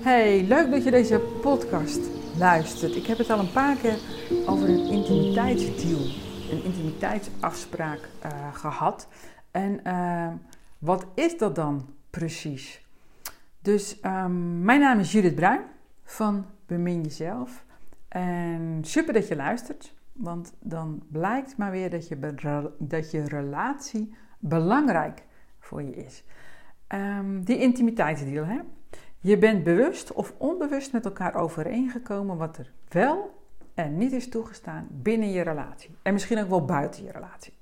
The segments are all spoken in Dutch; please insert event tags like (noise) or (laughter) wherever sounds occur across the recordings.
Hey, leuk dat je deze podcast luistert. Ik heb het al een paar keer over een intimiteitsdeal, een intimiteitsafspraak uh, gehad. En uh, wat is dat dan precies? Dus um, mijn naam is Judith Bruin van Bemin Jezelf. En super dat je luistert, want dan blijkt maar weer dat je, dat je relatie belangrijk voor je is. Um, die intimiteitsdeal, hè? Je bent bewust of onbewust met elkaar overeengekomen wat er wel en niet is toegestaan binnen je relatie. En misschien ook wel buiten je relatie.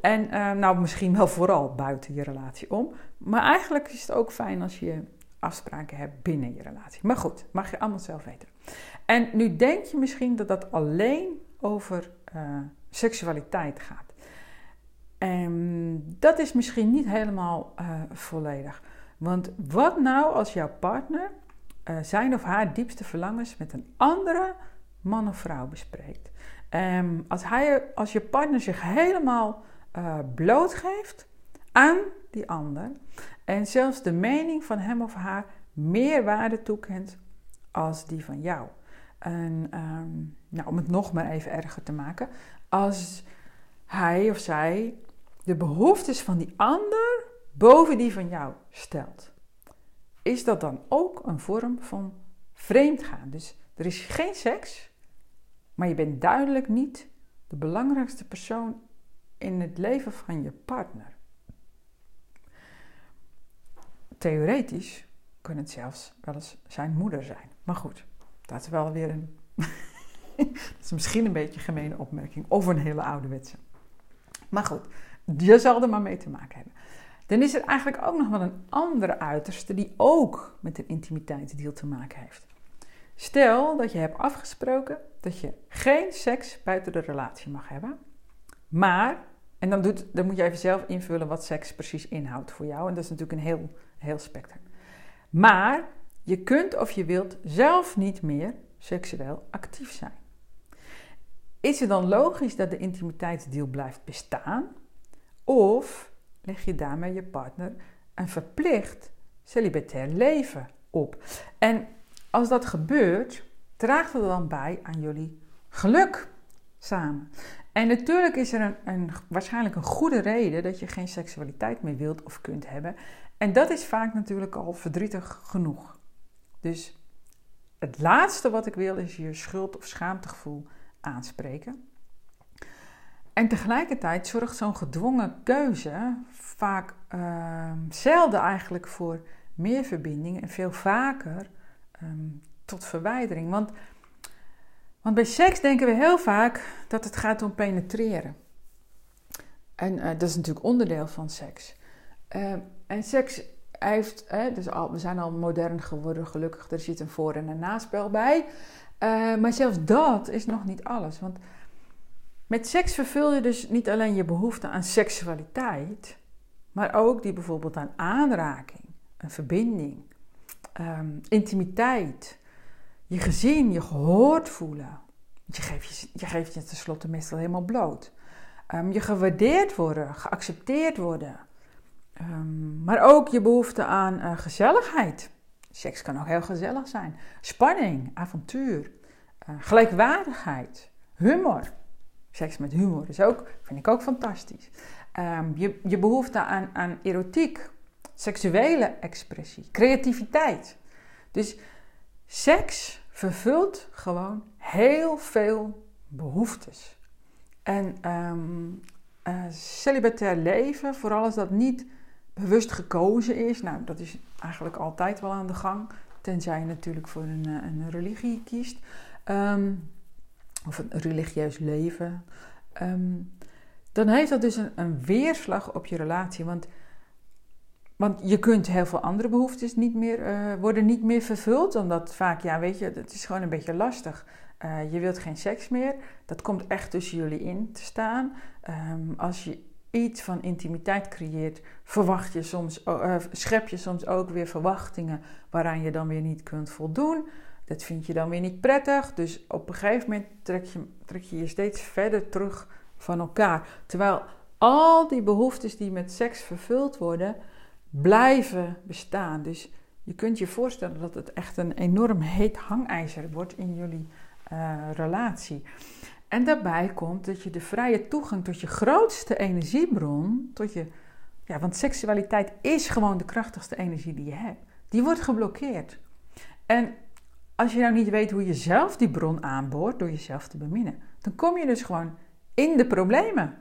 En uh, nou, misschien wel vooral buiten je relatie om. Maar eigenlijk is het ook fijn als je afspraken hebt binnen je relatie. Maar goed, mag je allemaal zelf weten. En nu denk je misschien dat dat alleen over uh, seksualiteit gaat. En dat is misschien niet helemaal uh, volledig. Want wat nou als jouw partner uh, zijn of haar diepste verlangens met een andere man of vrouw bespreekt? Um, als, hij, als je partner zich helemaal uh, blootgeeft aan die ander en zelfs de mening van hem of haar meer waarde toekent als die van jou. En um, nou, om het nog maar even erger te maken, als hij of zij de behoeftes van die ander boven die van jou stelt, is dat dan ook een vorm van vreemdgaan. Dus er is geen seks, maar je bent duidelijk niet de belangrijkste persoon in het leven van je partner. Theoretisch kan het zelfs wel eens zijn moeder zijn. Maar goed, dat is wel weer een. (laughs) dat is misschien een beetje een gemene opmerking of een hele ouderwetse. Maar goed, je zal er maar mee te maken hebben. Dan is er eigenlijk ook nog wel een andere uiterste die ook met een intimiteitsdeal te maken heeft. Stel dat je hebt afgesproken dat je geen seks buiten de relatie mag hebben, maar, en dan, doet, dan moet je even zelf invullen wat seks precies inhoudt voor jou, en dat is natuurlijk een heel, heel spectrum. Maar je kunt of je wilt zelf niet meer seksueel actief zijn. Is het dan logisch dat de intimiteitsdeal blijft bestaan? Of leg je daarmee je partner een verplicht celibatair leven op? En als dat gebeurt, draagt het dan bij aan jullie geluk samen. En natuurlijk is er een, een, waarschijnlijk een goede reden dat je geen seksualiteit meer wilt of kunt hebben. En dat is vaak natuurlijk al verdrietig genoeg. Dus het laatste wat ik wil is je schuld- of schaamtegevoel aanspreken. En tegelijkertijd zorgt zo'n gedwongen keuze vaak uh, zelden eigenlijk voor meer verbinding en veel vaker um, tot verwijdering. Want, want bij seks denken we heel vaak dat het gaat om penetreren. En uh, dat is natuurlijk onderdeel van seks. Uh, en seks heeft, dus we zijn al modern geworden, gelukkig, er zit een voor- en een naspel bij. Uh, maar zelfs dat is nog niet alles. Want met seks vervul je dus niet alleen je behoefte aan seksualiteit, maar ook die bijvoorbeeld aan aanraking, een verbinding, um, intimiteit, je gezien, je gehoord voelen. Je geeft je, je, geeft je tenslotte meestal helemaal bloot. Um, je gewaardeerd worden, geaccepteerd worden. Um, maar ook je behoefte aan uh, gezelligheid. Seks kan ook heel gezellig zijn. Spanning, avontuur, uh, gelijkwaardigheid, humor. Seks met humor is ook, vind ik ook fantastisch. Um, je, je behoefte aan, aan erotiek, seksuele expressie, creativiteit. Dus seks vervult gewoon heel veel behoeftes. En um, celibatair leven, vooral als dat niet bewust gekozen is, nou dat is eigenlijk altijd wel aan de gang, tenzij je natuurlijk voor een, een religie kiest. Um, of een religieus leven, um, dan heeft dat dus een, een, weerslag op je relatie. Want, want je kunt heel veel andere behoeftes niet meer, uh, worden niet meer vervuld, omdat vaak, ja, weet je, het is gewoon een beetje lastig. Uh, je wilt geen seks meer, dat komt echt tussen jullie in te staan. Um, als je iets van intimiteit creëert, verwacht je soms, uh, schep je soms ook weer verwachtingen waaraan je dan weer niet kunt voldoen. Dat vind je dan weer niet prettig. Dus op een gegeven moment trek je trek je, je steeds verder terug van elkaar. Terwijl al die behoeftes die met seks vervuld worden, blijven bestaan. Dus je kunt je voorstellen dat het echt een enorm heet hangijzer wordt in jullie uh, relatie. En daarbij komt dat je de vrije toegang tot je grootste energiebron, tot je, ja, want seksualiteit is gewoon de krachtigste energie die je hebt, die wordt geblokkeerd. En als je nou niet weet hoe je zelf die bron aanboort door jezelf te beminnen, dan kom je dus gewoon in de problemen.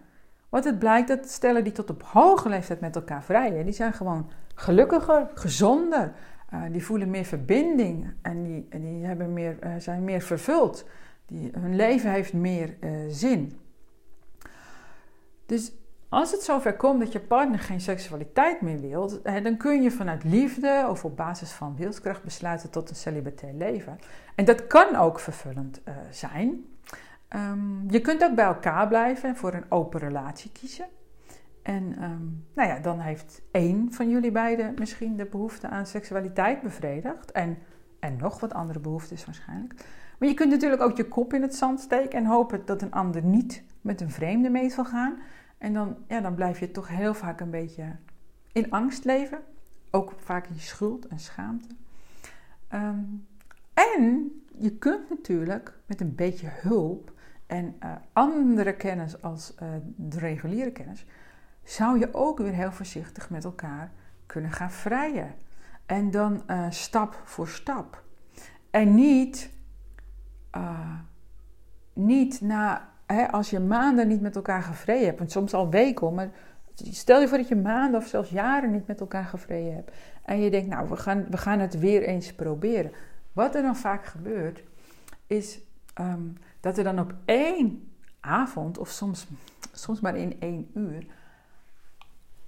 Want het blijkt dat stellen die tot op hoge leeftijd met elkaar vrijen, die zijn gewoon gelukkiger, gezonder. Uh, die voelen meer verbinding en die, die hebben meer, uh, zijn meer vervuld. Die, hun leven heeft meer uh, zin. Dus als het zover komt dat je partner geen seksualiteit meer wil, dan kun je vanuit liefde of op basis van wilskracht besluiten tot een celibatair leven. En dat kan ook vervullend uh, zijn. Um, je kunt ook bij elkaar blijven en voor een open relatie kiezen. En um, nou ja, dan heeft één van jullie beiden misschien de behoefte aan seksualiteit bevredigd. En, en nog wat andere behoeftes waarschijnlijk. Maar je kunt natuurlijk ook je kop in het zand steken en hopen dat een ander niet met een vreemde mee zal gaan. En dan, ja, dan blijf je toch heel vaak een beetje in angst leven. Ook vaak in schuld en schaamte. Um, en je kunt natuurlijk met een beetje hulp en uh, andere kennis als uh, de reguliere kennis, zou je ook weer heel voorzichtig met elkaar kunnen gaan vrijen. En dan uh, stap voor stap. En niet, niet na als je maanden niet met elkaar gevreden hebt, en soms al weken, maar stel je voor dat je maanden of zelfs jaren niet met elkaar gevreden hebt. En je denkt, nou, we gaan, we gaan het weer eens proberen. Wat er dan vaak gebeurt, is um, dat er dan op één avond, of soms, soms maar in één uur,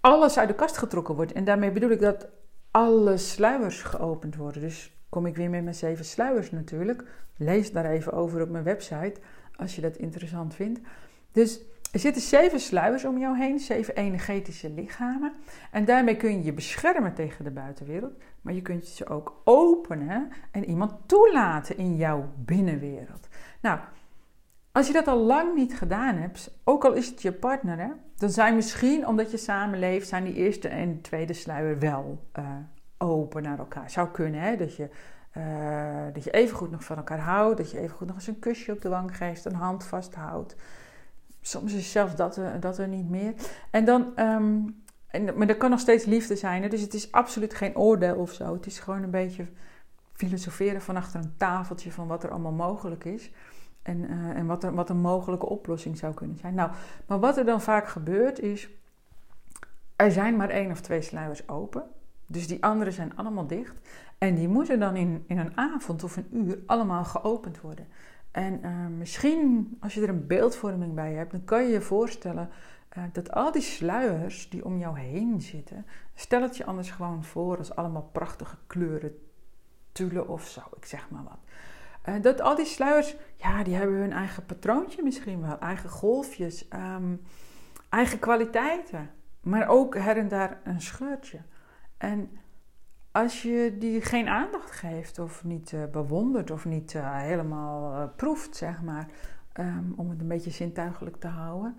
alles uit de kast getrokken wordt. En daarmee bedoel ik dat alle sluiers geopend worden. Dus kom ik weer met mijn zeven sluiers natuurlijk. Lees daar even over op mijn website als je dat interessant vindt. Dus er zitten zeven sluiers om jou heen, zeven energetische lichamen. En daarmee kun je je beschermen tegen de buitenwereld. Maar je kunt ze ook openen en iemand toelaten in jouw binnenwereld. Nou, als je dat al lang niet gedaan hebt, ook al is het je partner, dan zijn misschien, omdat je samenleeft, zijn die eerste en tweede sluier wel uh, open naar elkaar. Zou kunnen, hè, dat je uh, dat je even goed nog van elkaar houdt. Dat je even goed nog eens een kusje op de wang geeft. Een hand vasthoudt. Soms is zelfs dat, uh, dat er niet meer. En dan, um, en, maar er kan nog steeds liefde zijn. Hè? Dus het is absoluut geen oordeel of zo. Het is gewoon een beetje filosoferen van achter een tafeltje van wat er allemaal mogelijk is. En, uh, en wat, er, wat een mogelijke oplossing zou kunnen zijn. Nou, maar wat er dan vaak gebeurt is. Er zijn maar één of twee sluiers open. Dus die andere zijn allemaal dicht. En die moeten dan in, in een avond of een uur allemaal geopend worden. En uh, misschien, als je er een beeldvorming bij hebt, dan kan je je voorstellen uh, dat al die sluiers die om jou heen zitten, stel het je anders gewoon voor als allemaal prachtige kleuren, tulle of zo, ik zeg maar wat. Uh, dat al die sluiers, ja, die hebben hun eigen patroontje misschien wel, eigen golfjes, um, eigen kwaliteiten, maar ook her en daar een scheurtje. En als je die geen aandacht geeft of niet uh, bewondert of niet uh, helemaal uh, proeft, zeg maar, um, om het een beetje zintuigelijk te houden,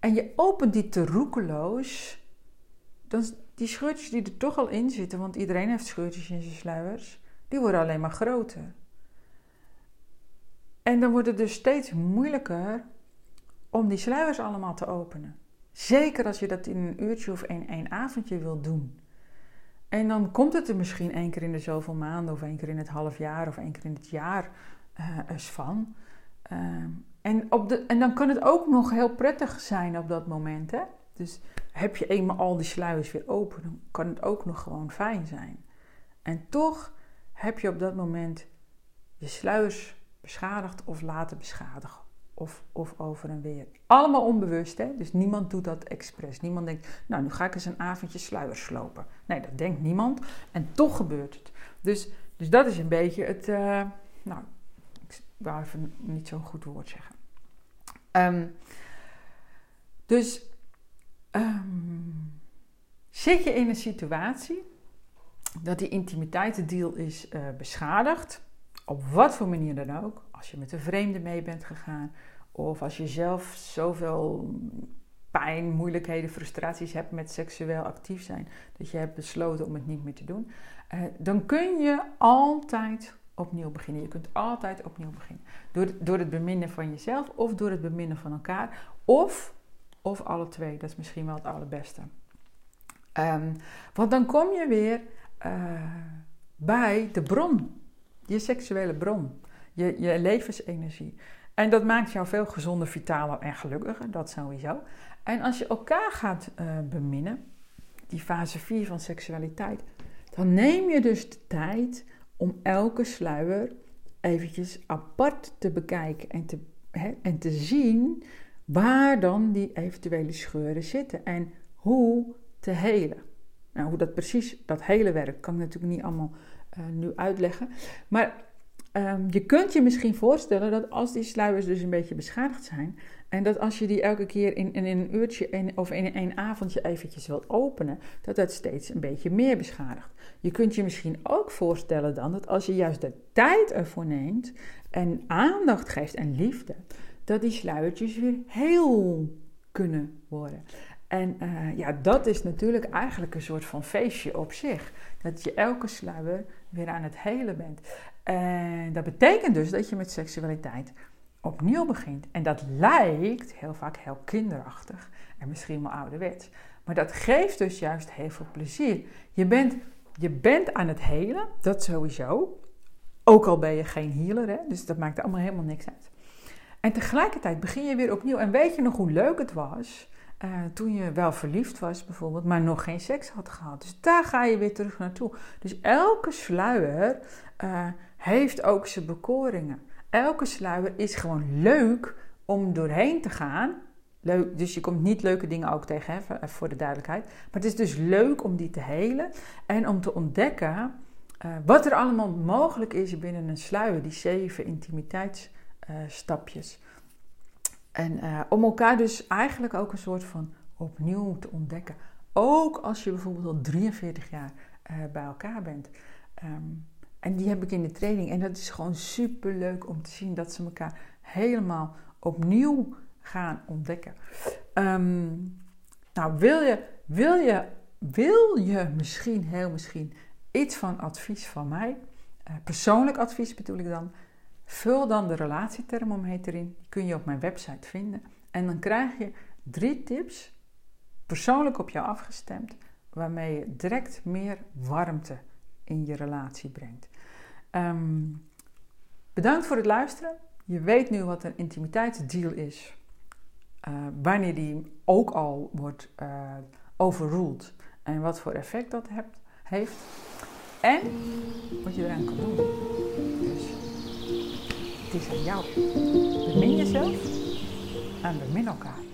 en je opent die te roekeloos, dan die scheurtjes die er toch al in zitten, want iedereen heeft scheurtjes in zijn sluiers, die worden alleen maar groter. En dan wordt het dus steeds moeilijker om die sluiers allemaal te openen. Zeker als je dat in een uurtje of een avondje wil doen. En dan komt het er misschien één keer in de zoveel maanden, of één keer in het half jaar, of één keer in het jaar uh, eens van. Uh, en, op de, en dan kan het ook nog heel prettig zijn op dat moment. Hè? Dus heb je eenmaal al die sluiers weer open, dan kan het ook nog gewoon fijn zijn. En toch heb je op dat moment je sluiers beschadigd of laten beschadigen of, of over en weer. Allemaal onbewust, hè? dus niemand doet dat expres. Niemand denkt, nou nu ga ik eens een avondje sluiers slopen. Nee, dat denkt niemand en toch gebeurt het. Dus, dus dat is een beetje het, uh, nou, ik wou even niet zo'n goed woord zeggen. Um, dus um, zit je in een situatie dat die intimiteitsdeal is uh, beschadigd, op wat voor manier dan ook, als je met een vreemde mee bent gegaan, of als je zelf zoveel pijn, moeilijkheden, frustraties hebt met seksueel actief zijn, dat je hebt besloten om het niet meer te doen, uh, dan kun je altijd opnieuw beginnen. Je kunt altijd opnieuw beginnen. Door, door het beminnen van jezelf of door het beminnen van elkaar. Of, of alle twee. Dat is misschien wel het allerbeste. Um, want dan kom je weer uh, bij de bron. Je seksuele bron. Je, je levensenergie. En dat maakt jou veel gezonder, vitaler en gelukkiger. Dat sowieso. En als je elkaar gaat uh, beminnen, die fase 4 van seksualiteit, dan neem je dus de tijd om elke sluier eventjes apart te bekijken en te, hè, en te zien waar dan die eventuele scheuren zitten en hoe te helen. Nou, hoe dat precies, dat hele werkt, kan ik natuurlijk niet allemaal uh, nu uitleggen. Maar um, je kunt je misschien voorstellen dat als die sluiers dus een beetje beschadigd zijn, en dat als je die elke keer in, in een uurtje in, of in een avondje eventjes wilt openen, dat dat steeds een beetje meer beschadigt. Je kunt je misschien ook voorstellen dan dat als je juist de tijd ervoor neemt en aandacht geeft en liefde, dat die sluiertjes weer heel kunnen worden. En uh, ja, dat is natuurlijk eigenlijk een soort van feestje op zich. Dat je elke sluier weer aan het helen bent. En dat betekent dus dat je met seksualiteit opnieuw begint. En dat lijkt heel vaak heel kinderachtig en misschien wel ouderwets. Maar dat geeft dus juist heel veel plezier. Je bent, je bent aan het helen, dat sowieso. Ook al ben je geen healer, hè? dus dat maakt allemaal helemaal niks uit. En tegelijkertijd begin je weer opnieuw. En weet je nog hoe leuk het was uh, toen je wel verliefd was bijvoorbeeld, maar nog geen seks had gehad. Dus daar ga je weer terug naartoe. Dus elke sluier uh, heeft ook zijn bekoringen. Elke sluier is gewoon leuk om doorheen te gaan. Leuk, dus je komt niet leuke dingen ook tegen, hè, voor de duidelijkheid. Maar het is dus leuk om die te helen en om te ontdekken uh, wat er allemaal mogelijk is binnen een sluier, die zeven intimiteitsstapjes. En uh, om elkaar dus eigenlijk ook een soort van opnieuw te ontdekken. Ook als je bijvoorbeeld al 43 jaar bij elkaar bent. Um, en die heb ik in de training. En dat is gewoon super leuk om te zien dat ze elkaar helemaal opnieuw gaan ontdekken. Um, nou, wil je, wil, je, wil je misschien, heel misschien, iets van advies van mij? Uh, persoonlijk advies bedoel ik dan. Vul dan de relatiethermometer in. Die kun je op mijn website vinden. En dan krijg je drie tips, persoonlijk op jou afgestemd, waarmee je direct meer warmte in je relatie brengt. Um, bedankt voor het luisteren. Je weet nu wat een intimiteitsdeal is. Uh, wanneer die ook al wordt uh, overruled. En wat voor effect dat hebt, heeft. En wat je eraan kan doen. Dus het is aan jou. Bemin jezelf en bemin elkaar.